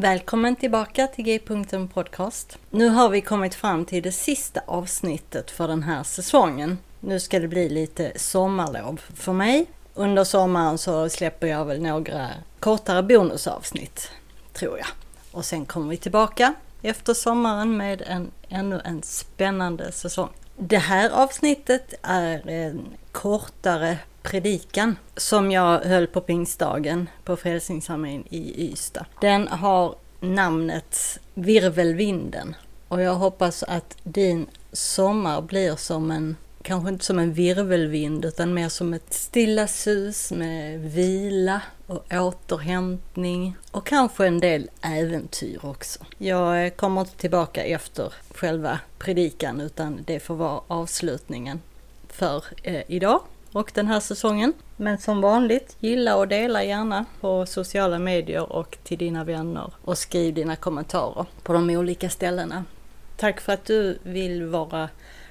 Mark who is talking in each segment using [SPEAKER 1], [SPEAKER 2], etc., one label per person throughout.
[SPEAKER 1] Välkommen tillbaka till G-punkten Podcast. Nu har vi kommit fram till det sista avsnittet för den här säsongen. Nu ska det bli lite sommarlov för mig. Under sommaren så släpper jag väl några kortare bonusavsnitt, tror jag. Och sen kommer vi tillbaka efter sommaren med en, ännu en spännande säsong. Det här avsnittet är en kortare predikan som jag höll på pingstdagen på Frälsningsarmén i Ystad. Den har namnet Virvelvinden och jag hoppas att din sommar blir som en kanske inte som en virvelvind utan mer som ett stilla sus med vila och återhämtning och kanske en del äventyr också. Jag eh, kommer inte tillbaka efter själva predikan utan det får vara avslutningen för eh, idag och den här säsongen. Men som vanligt, gilla och dela gärna på sociala medier och till dina vänner och skriv dina kommentarer på de olika ställena. Tack för att du vill vara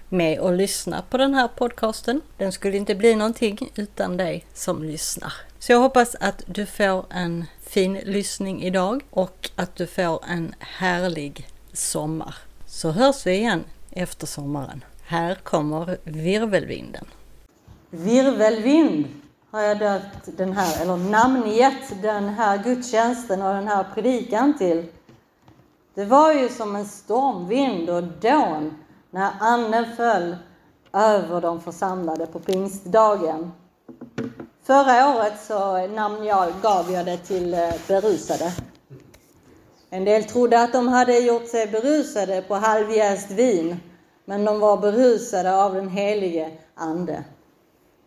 [SPEAKER 1] med och lyssna på den här podcasten. Den skulle inte bli någonting utan dig som lyssnar. Så jag hoppas att du får en fin lyssning idag och att du får en härlig sommar. Så hörs vi igen efter sommaren. Här kommer virvelvinden. Virvelvind har jag döpt den här, eller namngett den här gudstjänsten och den här predikan till. Det var ju som en stormvind och dån när anden föll över de församlade på pingstdagen. Förra året så namn jag, gav jag det till eh, berusade. En del trodde att de hade gjort sig berusade på halvjäst vin, men de var berusade av den helige Ande.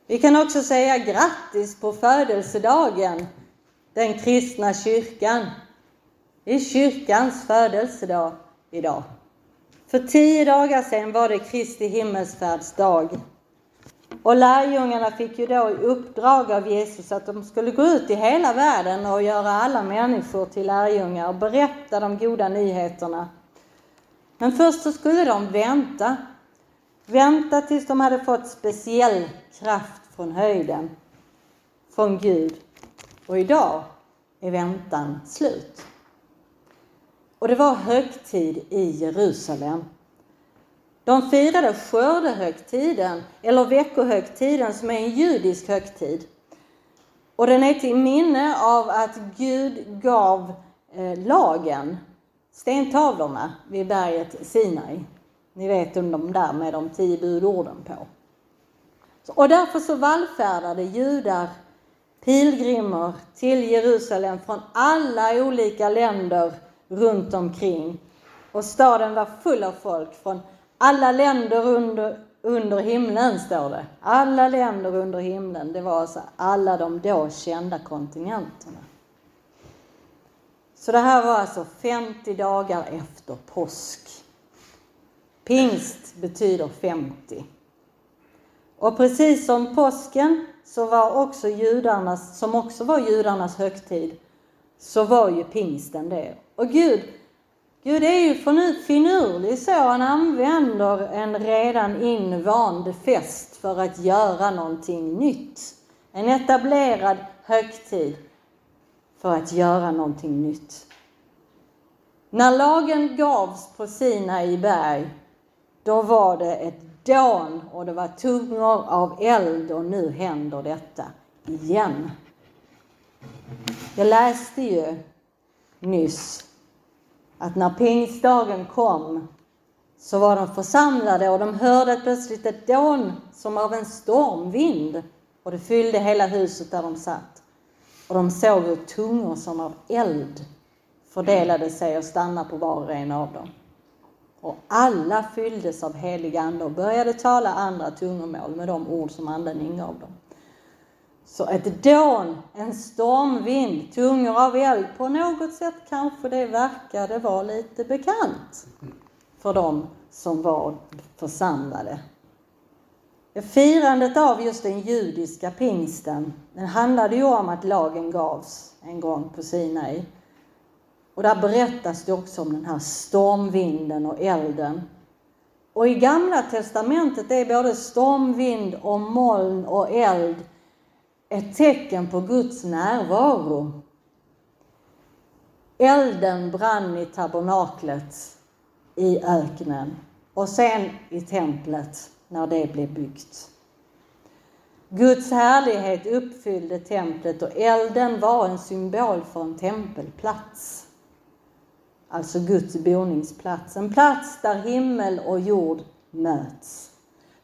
[SPEAKER 1] Vi kan också säga grattis på födelsedagen, den kristna kyrkan. Det är kyrkans födelsedag idag. För tio dagar sedan var det Kristi himmelsfärdsdag. Och lärjungarna fick ju då i uppdrag av Jesus att de skulle gå ut i hela världen och göra alla människor till lärjungar och berätta de goda nyheterna. Men först så skulle de vänta. Vänta tills de hade fått speciell kraft från höjden, från Gud. Och idag är väntan slut. Och det var högtid i Jerusalem. De firade skördehögtiden, eller veckohögtiden, som är en judisk högtid. Och den är till minne av att Gud gav eh, lagen, stentavlorna vid berget Sinai. Ni vet de där med de tio budorden på. Och därför så vallfärdade judar, pilgrimer till Jerusalem från alla olika länder runt omkring. Och staden var full av folk från alla länder under, under himlen, står det. Alla länder under himlen. Det var alltså alla de då kända kontinenterna. Så det här var alltså 50 dagar efter påsk. Pingst betyder 50. Och precis som påsken så var också judarnas, som också var judarnas högtid, så var ju pingsten det. Och Gud, Gud är ju finurlig så, han använder en redan invand fest för att göra någonting nytt. En etablerad högtid för att göra någonting nytt. När lagen gavs på Sinai berg, då var det ett dån och det var tungor av eld och nu händer detta igen. Jag läste ju nyss att när pingstdagen kom så var de församlade och de hörde plötsligt ett dån som av en stormvind och det fyllde hela huset där de satt. Och de såg hur tungor som av eld fördelade sig och stannade på var och en av dem. Och alla fylldes av helig ande och började tala andra tungomål med de ord som anden ingav dem. Så ett dån, en stormvind, tungor av eld, på något sätt kanske det verkade vara lite bekant för dem som var församlade. Firandet av just den judiska pingsten, den handlade ju om att lagen gavs en gång på Sinai. Och där berättas det också om den här stormvinden och elden. Och i Gamla Testamentet är både stormvind och moln och eld ett tecken på Guds närvaro. Elden brann i tabernaklet i öknen och sen i templet när det blev byggt. Guds härlighet uppfyllde templet och elden var en symbol för en tempelplats. Alltså Guds boningsplats, en plats där himmel och jord möts.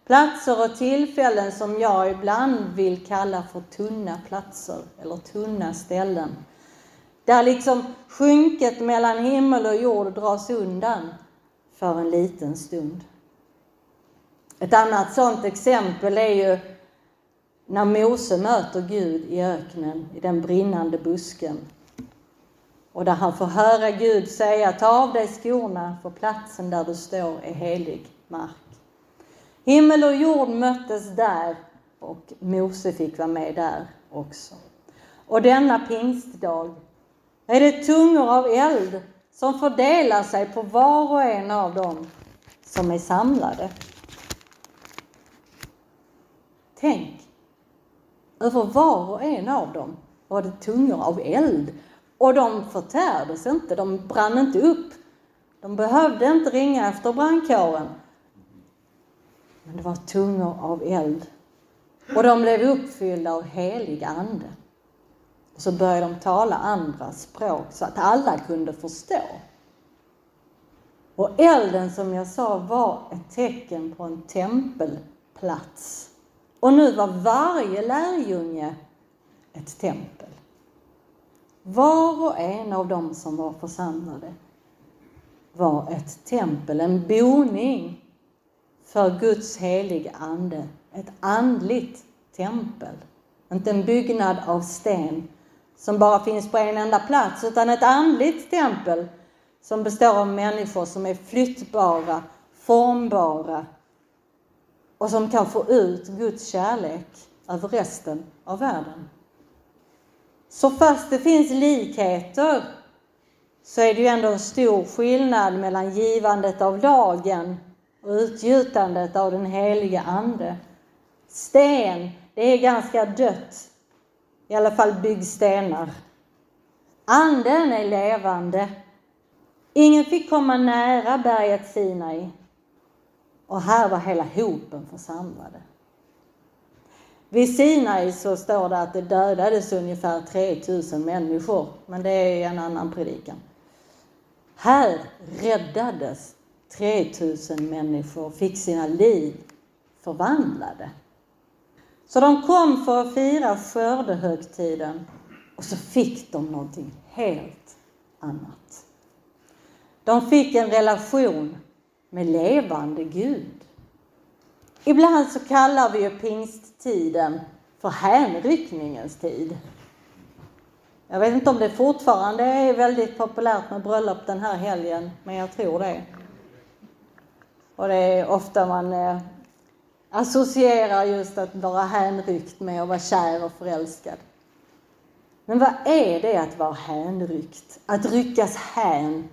[SPEAKER 1] Platser och tillfällen som jag ibland vill kalla för tunna platser eller tunna ställen. Där liksom skynket mellan himmel och jord dras undan för en liten stund. Ett annat sådant exempel är ju när Mose möter Gud i öknen, i den brinnande busken. Och där han får höra Gud säga, ta av dig skorna för platsen där du står är helig mark. Himmel och jord möttes där och Mose fick vara med där också. Och denna pingstdag är det tungor av eld som fördelar sig på var och en av dem som är samlade. Tänk, över var och en av dem var det tungor av eld och de förtärdes inte, de brann inte upp. De behövde inte ringa efter brandkåren. Men det var tungor av eld. Och de blev uppfyllda av helig ande. Och så började de tala andra språk så att alla kunde förstå. Och elden som jag sa var ett tecken på en tempelplats. Och nu var varje lärjunge ett tempel. Var och en av dem som var församlade var ett tempel, en boning för Guds heliga ande. Ett andligt tempel. Inte en byggnad av sten som bara finns på en enda plats, utan ett andligt tempel som består av människor som är flyttbara, formbara och som kan få ut Guds kärlek över resten av världen. Så fast det finns likheter så är det ju ändå en stor skillnad mellan givandet av lagen och utgjutandet av den heliga Ande. Sten, det är ganska dött. I alla fall byggstenar. Anden är levande. Ingen fick komma nära berget Sinai. Och här var hela hopen församlade. Vid Sinai så står det att det dödades ungefär 3000 människor, men det är en annan predikan. Här räddades 3000 människor, fick sina liv förvandlade. Så de kom för att fira skördehögtiden och så fick de någonting helt annat. De fick en relation med levande Gud. Ibland så kallar vi ju pingsttiden för hänryckningens tid. Jag vet inte om det fortfarande är väldigt populärt med bröllop den här helgen, men jag tror det. Och det är ofta man eh, associerar just att vara hänryckt med att vara kär och förälskad. Men vad är det att vara hänryckt? Att ryckas hän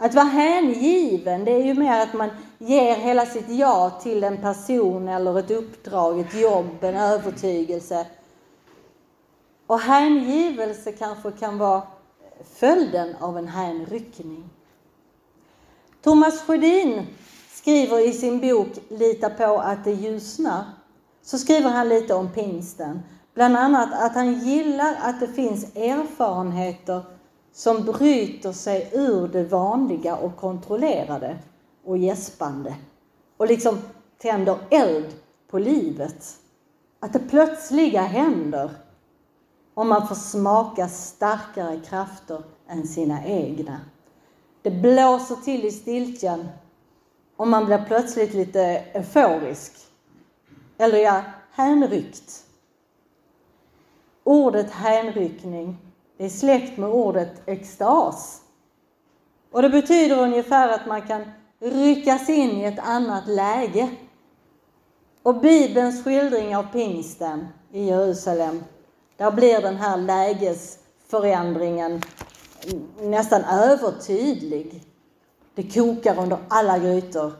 [SPEAKER 1] att vara hängiven, det är ju mer att man ger hela sitt ja till en person eller ett uppdrag, ett jobb, en övertygelse. Och hängivelse kanske kan vara följden av en hänryckning. Thomas Sjödin skriver i sin bok Lita på att det ljusnar, så skriver han lite om pingsten. Bland annat att han gillar att det finns erfarenheter som bryter sig ur det vanliga och kontrollerade och gäspande och liksom tänder eld på livet. Att det plötsliga händer om man får smaka starkare krafter än sina egna. Det blåser till i stiltjen och man blir plötsligt lite euforisk. Eller ja, hänryckt. Ordet hänryckning är släkt med ordet extas. Och det betyder ungefär att man kan ryckas in i ett annat läge. Och Bibelns skildring av pingsten i Jerusalem, där blir den här lägesförändringen nästan övertydlig. Det kokar under alla grytor.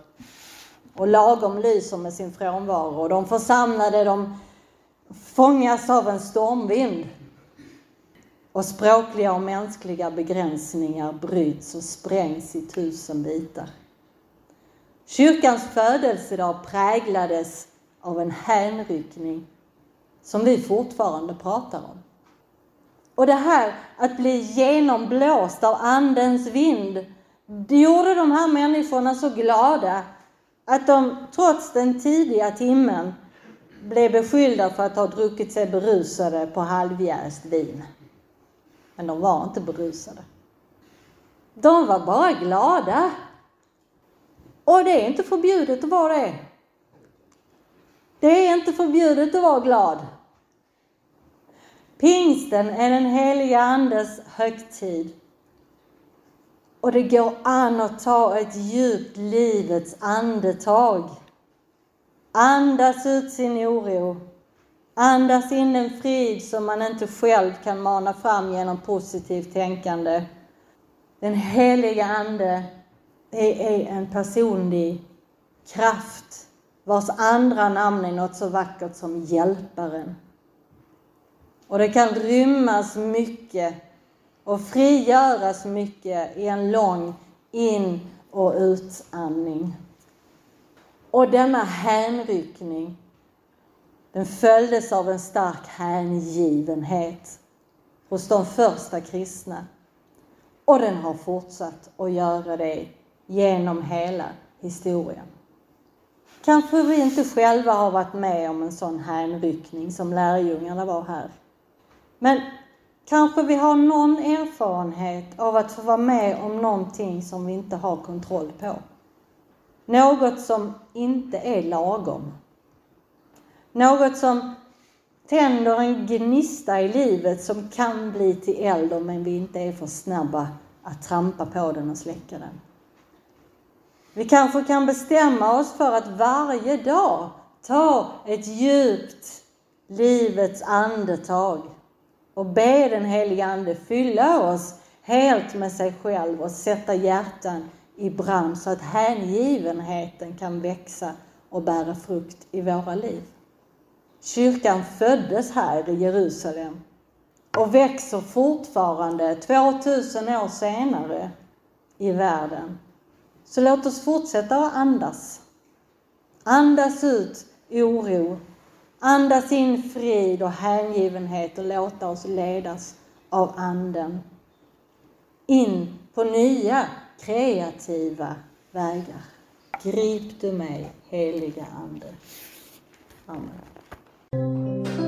[SPEAKER 1] Och lagom lyser med sin frånvaro. Och de församlade de fångas av en stormvind. Och språkliga och mänskliga begränsningar bryts och sprängs i tusen bitar. Kyrkans födelsedag präglades av en hänryckning som vi fortfarande pratar om. Och det här att bli genomblåst av Andens vind, det gjorde de här människorna så glada att de trots den tidiga timmen blev beskyllda för att ha druckit sig berusade på halvjäst vin. Men de var inte berusade. De var bara glada. Och det är inte förbjudet att vara det. Det är inte förbjudet att vara glad. Pingsten är den heliga Andes högtid. Och det går an att ta ett djupt livets andetag. Andas ut sin oro. Andas in den frid som man inte själv kan mana fram genom positivt tänkande. Den heliga Ande är en personlig kraft vars andra namn är något så vackert som Hjälparen. Och det kan rymmas mycket och frigöras mycket i en lång in och utandning. Och denna hänryckning, den följdes av en stark hängivenhet hos de första kristna. Och den har fortsatt att göra det genom hela historien. Kanske vi inte själva har varit med om en sån hänryckning som lärjungarna var här. Men kanske vi har någon erfarenhet av att få vara med om någonting som vi inte har kontroll på. Något som inte är lagom. Något som tänder en gnista i livet som kan bli till eld om vi inte är för snabba att trampa på den och släcka den. Vi kanske kan bestämma oss för att varje dag ta ett djupt livets andetag och be den helige Ande fylla oss helt med sig själv och sätta hjärtan i brand så att hängivenheten kan växa och bära frukt i våra liv. Kyrkan föddes här i Jerusalem och växer fortfarande 2000 år senare i världen. Så låt oss fortsätta att andas. Andas ut oro Andas in frid och hängivenhet och låta oss ledas av Anden in på nya kreativa vägar. Grip du mig, heliga Ande. Amen.